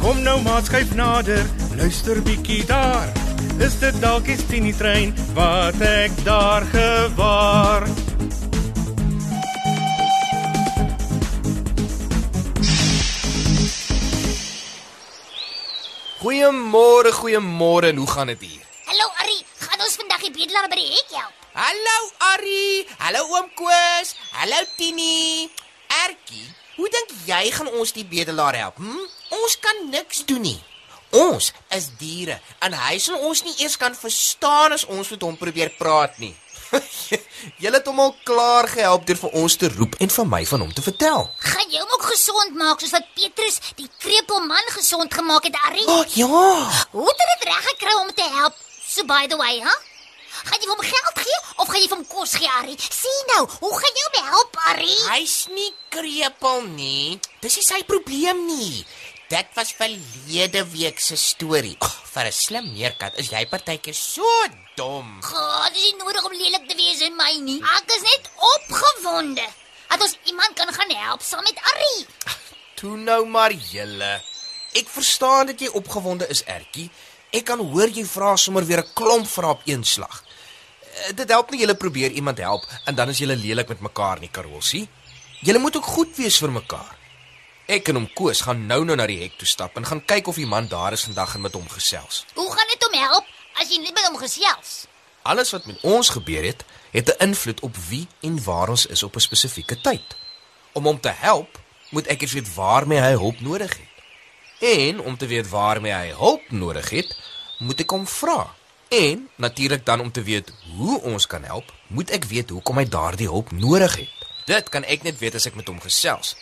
Kom nou maar skuif nader, luister bietjie daar. Is dit dalk die Tini trein wat ek daar gewaar? Goeiemôre, goeiemôre. Hoe gaan dit hier? Hallo Arrie, gaan ons vandag die bedelaar by die hek help? Hallo Ari. Hallo oom Koos. Hallo Tini. Ertjie, hoe dink jy gaan ons die bedelaar help? Hm? Ons kan niks doen nie. Ons is diere en hy sal ons nie eers kan verstaan as ons met hom probeer praat nie. Julle het hom al klaar gehelp deur vir ons te roep en vir my van hom te vertel. Gaan jy hom ook gesond maak soos wat Petrus die krepelman gesond gemaak het, Arrie? O oh, ja. Hoe het hy dit reg gekry om te help? So by the way, hè? Gaan jy hom geld gee of gaan jy hom kos gee, Arrie? Sien nou, hoe gaan jy hom help, Arrie? Hy's nie krepeel nie. Dis nie sy probleem nie. Dit was verlede week se storie. Oh, vir 'n slim meerkat is jy partykeer so dom. God, dis nie nodig om lelik te wees in my nie. Ek is net opgewonde. Dat ons iemand kan gaan help saam met Arrie. Toe nou maar julle. Ek verstaan dat jy opgewonde is, Ertjie. Ek kan hoor jy vra sommer weer 'n klomp vrae op een slag. Eh, Dit help nie julle probeer iemand help en dan is julle lelik met mekaar nie, Karolsie. Julle moet ook goed wees vir mekaar. Ek en hom Koos gaan nou-nou na die hek toe stap en gaan kyk of die man daar is vandag en met hom gesels. Hoe gaan dit hom help as jy nie met hom gesels? Alles wat met ons gebeur het, het 'n invloed op wie en waar ons is op 'n spesifieke tyd. Om hom te help, moet ek eers weet waarmee hy hulp nodig het. En om te weet waarmee hy hulp nodig het, moet ek hom vra. En natuurlik dan om te weet hoe ons kan help, moet ek weet hoekom hy daardie hulp nodig het. Dit kan ek net weet as ek met hom gesels.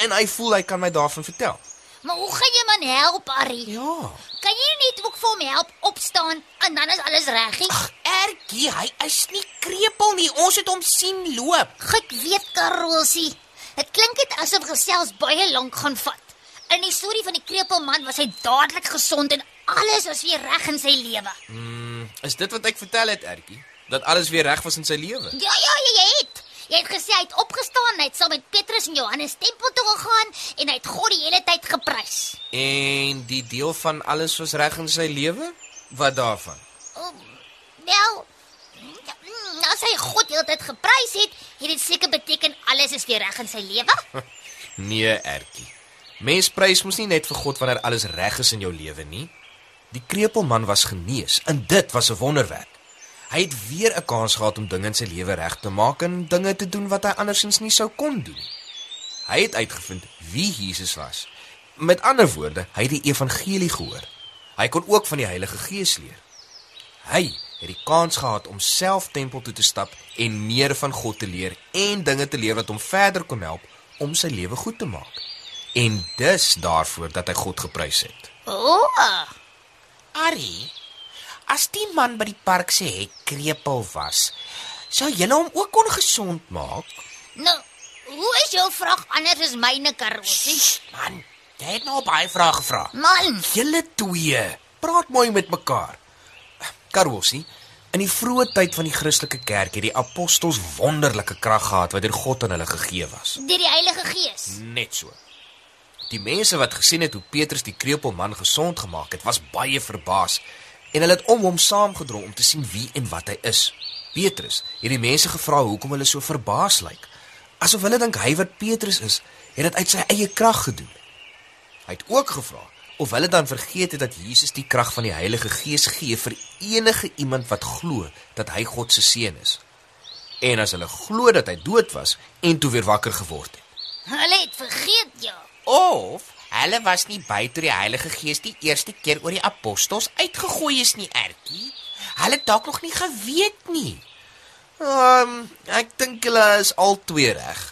En hy voel hy kan my daarvan vertel. Maar hoe gaan jy man help, Arrie? Ja. Kan jy net ook vir hom help opstaan en dan is alles reggie? Ag, Ertjie, hy is nie krepeel nie. Ons het hom sien loop. Ek weet Karolsie. Dit klink dit asof gesels baie lank gaan vat. In die storie van die krepelman was hy dadelik gesond en alles was weer reg in sy lewe. Is dit wat ek vertel het, Ertjie? Dat alles weer reg was in sy lewe? Ja ja, jy, jy het. Jy het gesê hy het opgestaan, hy het saam met Petrus en Johannes tempel toe gegaan en hy het God die hele tyd geprys. En die deel van alles was reg in sy lewe? Wat daarvan? Oh, wel, ja, as hy God die hele tyd geprys het, het dit seker beteken alles is weer reg in sy lewe. Nee, Ertjie. Mens prys mos nie net vir God wanneer alles reg is in jou lewe nie. Die krepelman was genees en dit was 'n wonderwerk. Hy het weer 'n kans gehad om dinge in sy lewe reg te maak en dinge te doen wat hy andersins nie sou kon doen. Hy het uitgevind wie Jesus was. Met ander woorde, hy het die evangelie gehoor. Hy kon ook van die Heilige Gees leer. Hy het die kans gehad om self tempel toe te stap en meer van God te leer en dinge te leer wat hom verder kon help om sy lewe goed te maak. En dis daarvoor dat hy God geprys het. O, oh, Ari, as die man by die park se hek krepeel was, sou jy hom ook ongesond maak? nou, hoe is jou vraag anders as myne Karolsie? Man, jy het nou baie vrae gevra. Man, Julle twee, praat mooi met mekaar. Karolsie, in die vroeë tyd van die Christelike kerk het die apostels wonderlike krag gehad wat deur God aan hulle gegee was. deur die Heilige Gees. Net so. Die mense wat gesien het hoe Petrus die kreupelman gesond gemaak het, was baie verbaas en hulle het om hom saamgedrom om te sien wie en wat hy is. Petrus het die mense gevra hoekom hulle so verbaas lyk. Asof hulle dink hy wat Petrus is, het dit uit sy eie krag gedoen. Hy het ook gevra of hulle dan vergeet het dat Jesus die krag van die Heilige Gees gee vir enige iemand wat glo dat hy God se seun is. en as hulle glo dat hy dood was en toe weer wakker geword het. Hulle het vergeet. Of hulle was nie by toe die Heilige Gees die eerste keer oor die apostels uitgegooi is nie, Ertjie. Hulle het dalk nog nie geweet nie. Ehm, um, ek dink hulle is al twee reg.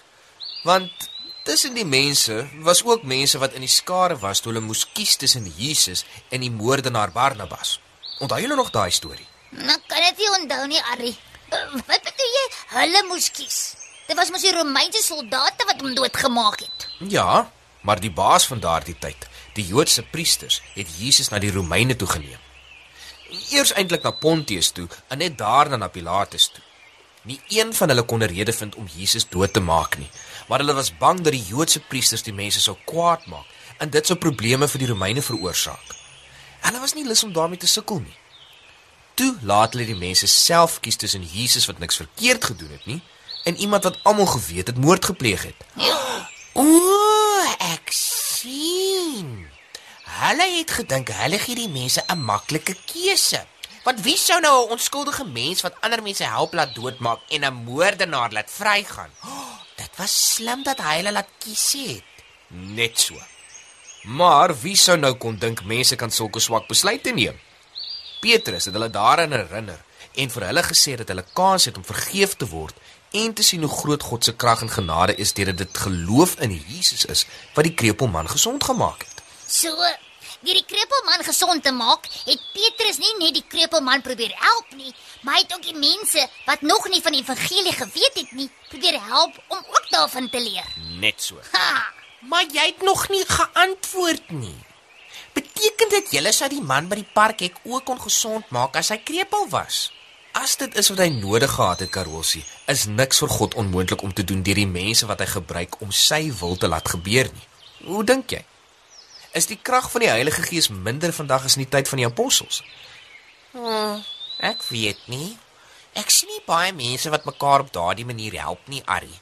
Want tussen die mense was ook mense wat in die skare was toe hulle moes kies tussen Jesus en die moordenaar Barnabas. Onthou julle nog daai storie? Nou kan dit nie onthou nie, Arrie. Uh, wat bedoel jy? Hulle moes kies. Dit was mos die Romeinse soldate wat hom doodgemaak het. Ja, maar die baas van daardie tyd, die Joodse priesters, het Jesus na die Romeine toe geneem. Eers eintlik na Pontius toe en net daarna na Pilatus toe. Nie een van hulle kon 'n rede vind om Jesus dood te maak nie, maar hulle was bang dat die Joodse priesters die mense sou kwaad maak en dit sou probleme vir die Romeine veroorsaak. Hulle was nie lus om daarmee te sukkel nie. Toe laat hulle die mense self kies tussen Jesus wat niks verkeerd gedoen het nie en iemand wat almal geweet het moord gepleeg het. O, ek sien. Hulle het gedink hulle gee die mense 'n maklike keuse. Want wie sou nou 'n onskuldige mens wat ander mense help laat doodmaak en 'n moordenaar laat vrygaan? Oh, dit was slim dat hy hulle laat kies het. Net so. Maar wie sou nou kon dink mense kan sulke swak besluite neem? Petrus het hulle daaraan herinner en vir hulle gesê dat hulle kans het om vergeef te word en te sien hoe groot God se krag en genade is deurdat dit geloof in Jesus is wat die krepelman gesond gemaak het. So, deur die krepelman gesond te maak, het Petrus nie net die krepelman probeer help nie, maar hy het ook die mense wat nog nie van die evangelie geweet het nie, probeer help om ook daarvan te leer. Net so. Ha! Maar jy het nog nie geantwoord nie. Beteken dit julle sou die man by die park hek ook kon gesond maak as hy krepeel was? As dit is wat hy nodig gehad het, Karolsie, is niks vir God onmoontlik om te doen deur die mense wat hy gebruik om sy wil te laat gebeur nie. Hoe dink jy? Is die krag van die Heilige Gees minder vandag as in die tyd van die apostels? Hmm, ek weet nie. Ek sien nie baie mense wat mekaar op daardie manier help nie, Arrie.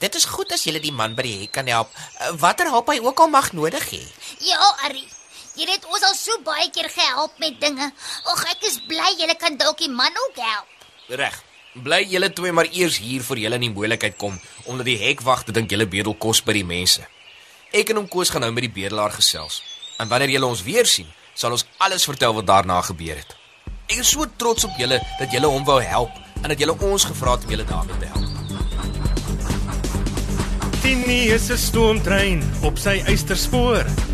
Dit is goed as jy die man by die hek kan help. Watter hulp hy ook al mag nodig hê. Ja, Arrie. Jy het ons al so baie keer gehelp met dinge. Ag, ek is bly jy kan dalk die man ook help. Reg. Bly julle twee maar eers hier voor julle in die moeilikheid kom omdat die hekwagte dink julle bedel kos by die mense. Ek en hom Koos gaan nou met die bedelaar gesels. En wanneer julle ons weer sien, sal ons alles vertel wat daarna gebeur het. Ek is so trots op julle dat julle hom wou help en dat julle ons gevra het om julle daarmee te help. Tini is 'n stoomtrein op sy eysterspoor.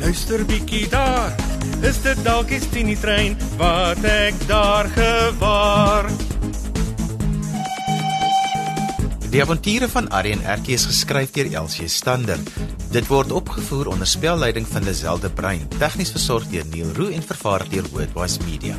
luister bietjie daar. Is dit dalk die Tini trein wat ek daar gewaar? Die avonture van Arrie en Erkie is geskryf deur Elsie Stander. Dit word opgevoer onder spelleiding van Lazelle de Bruin, tegnies versorg deur Neil Roo en vervaar deur Wordwise Media.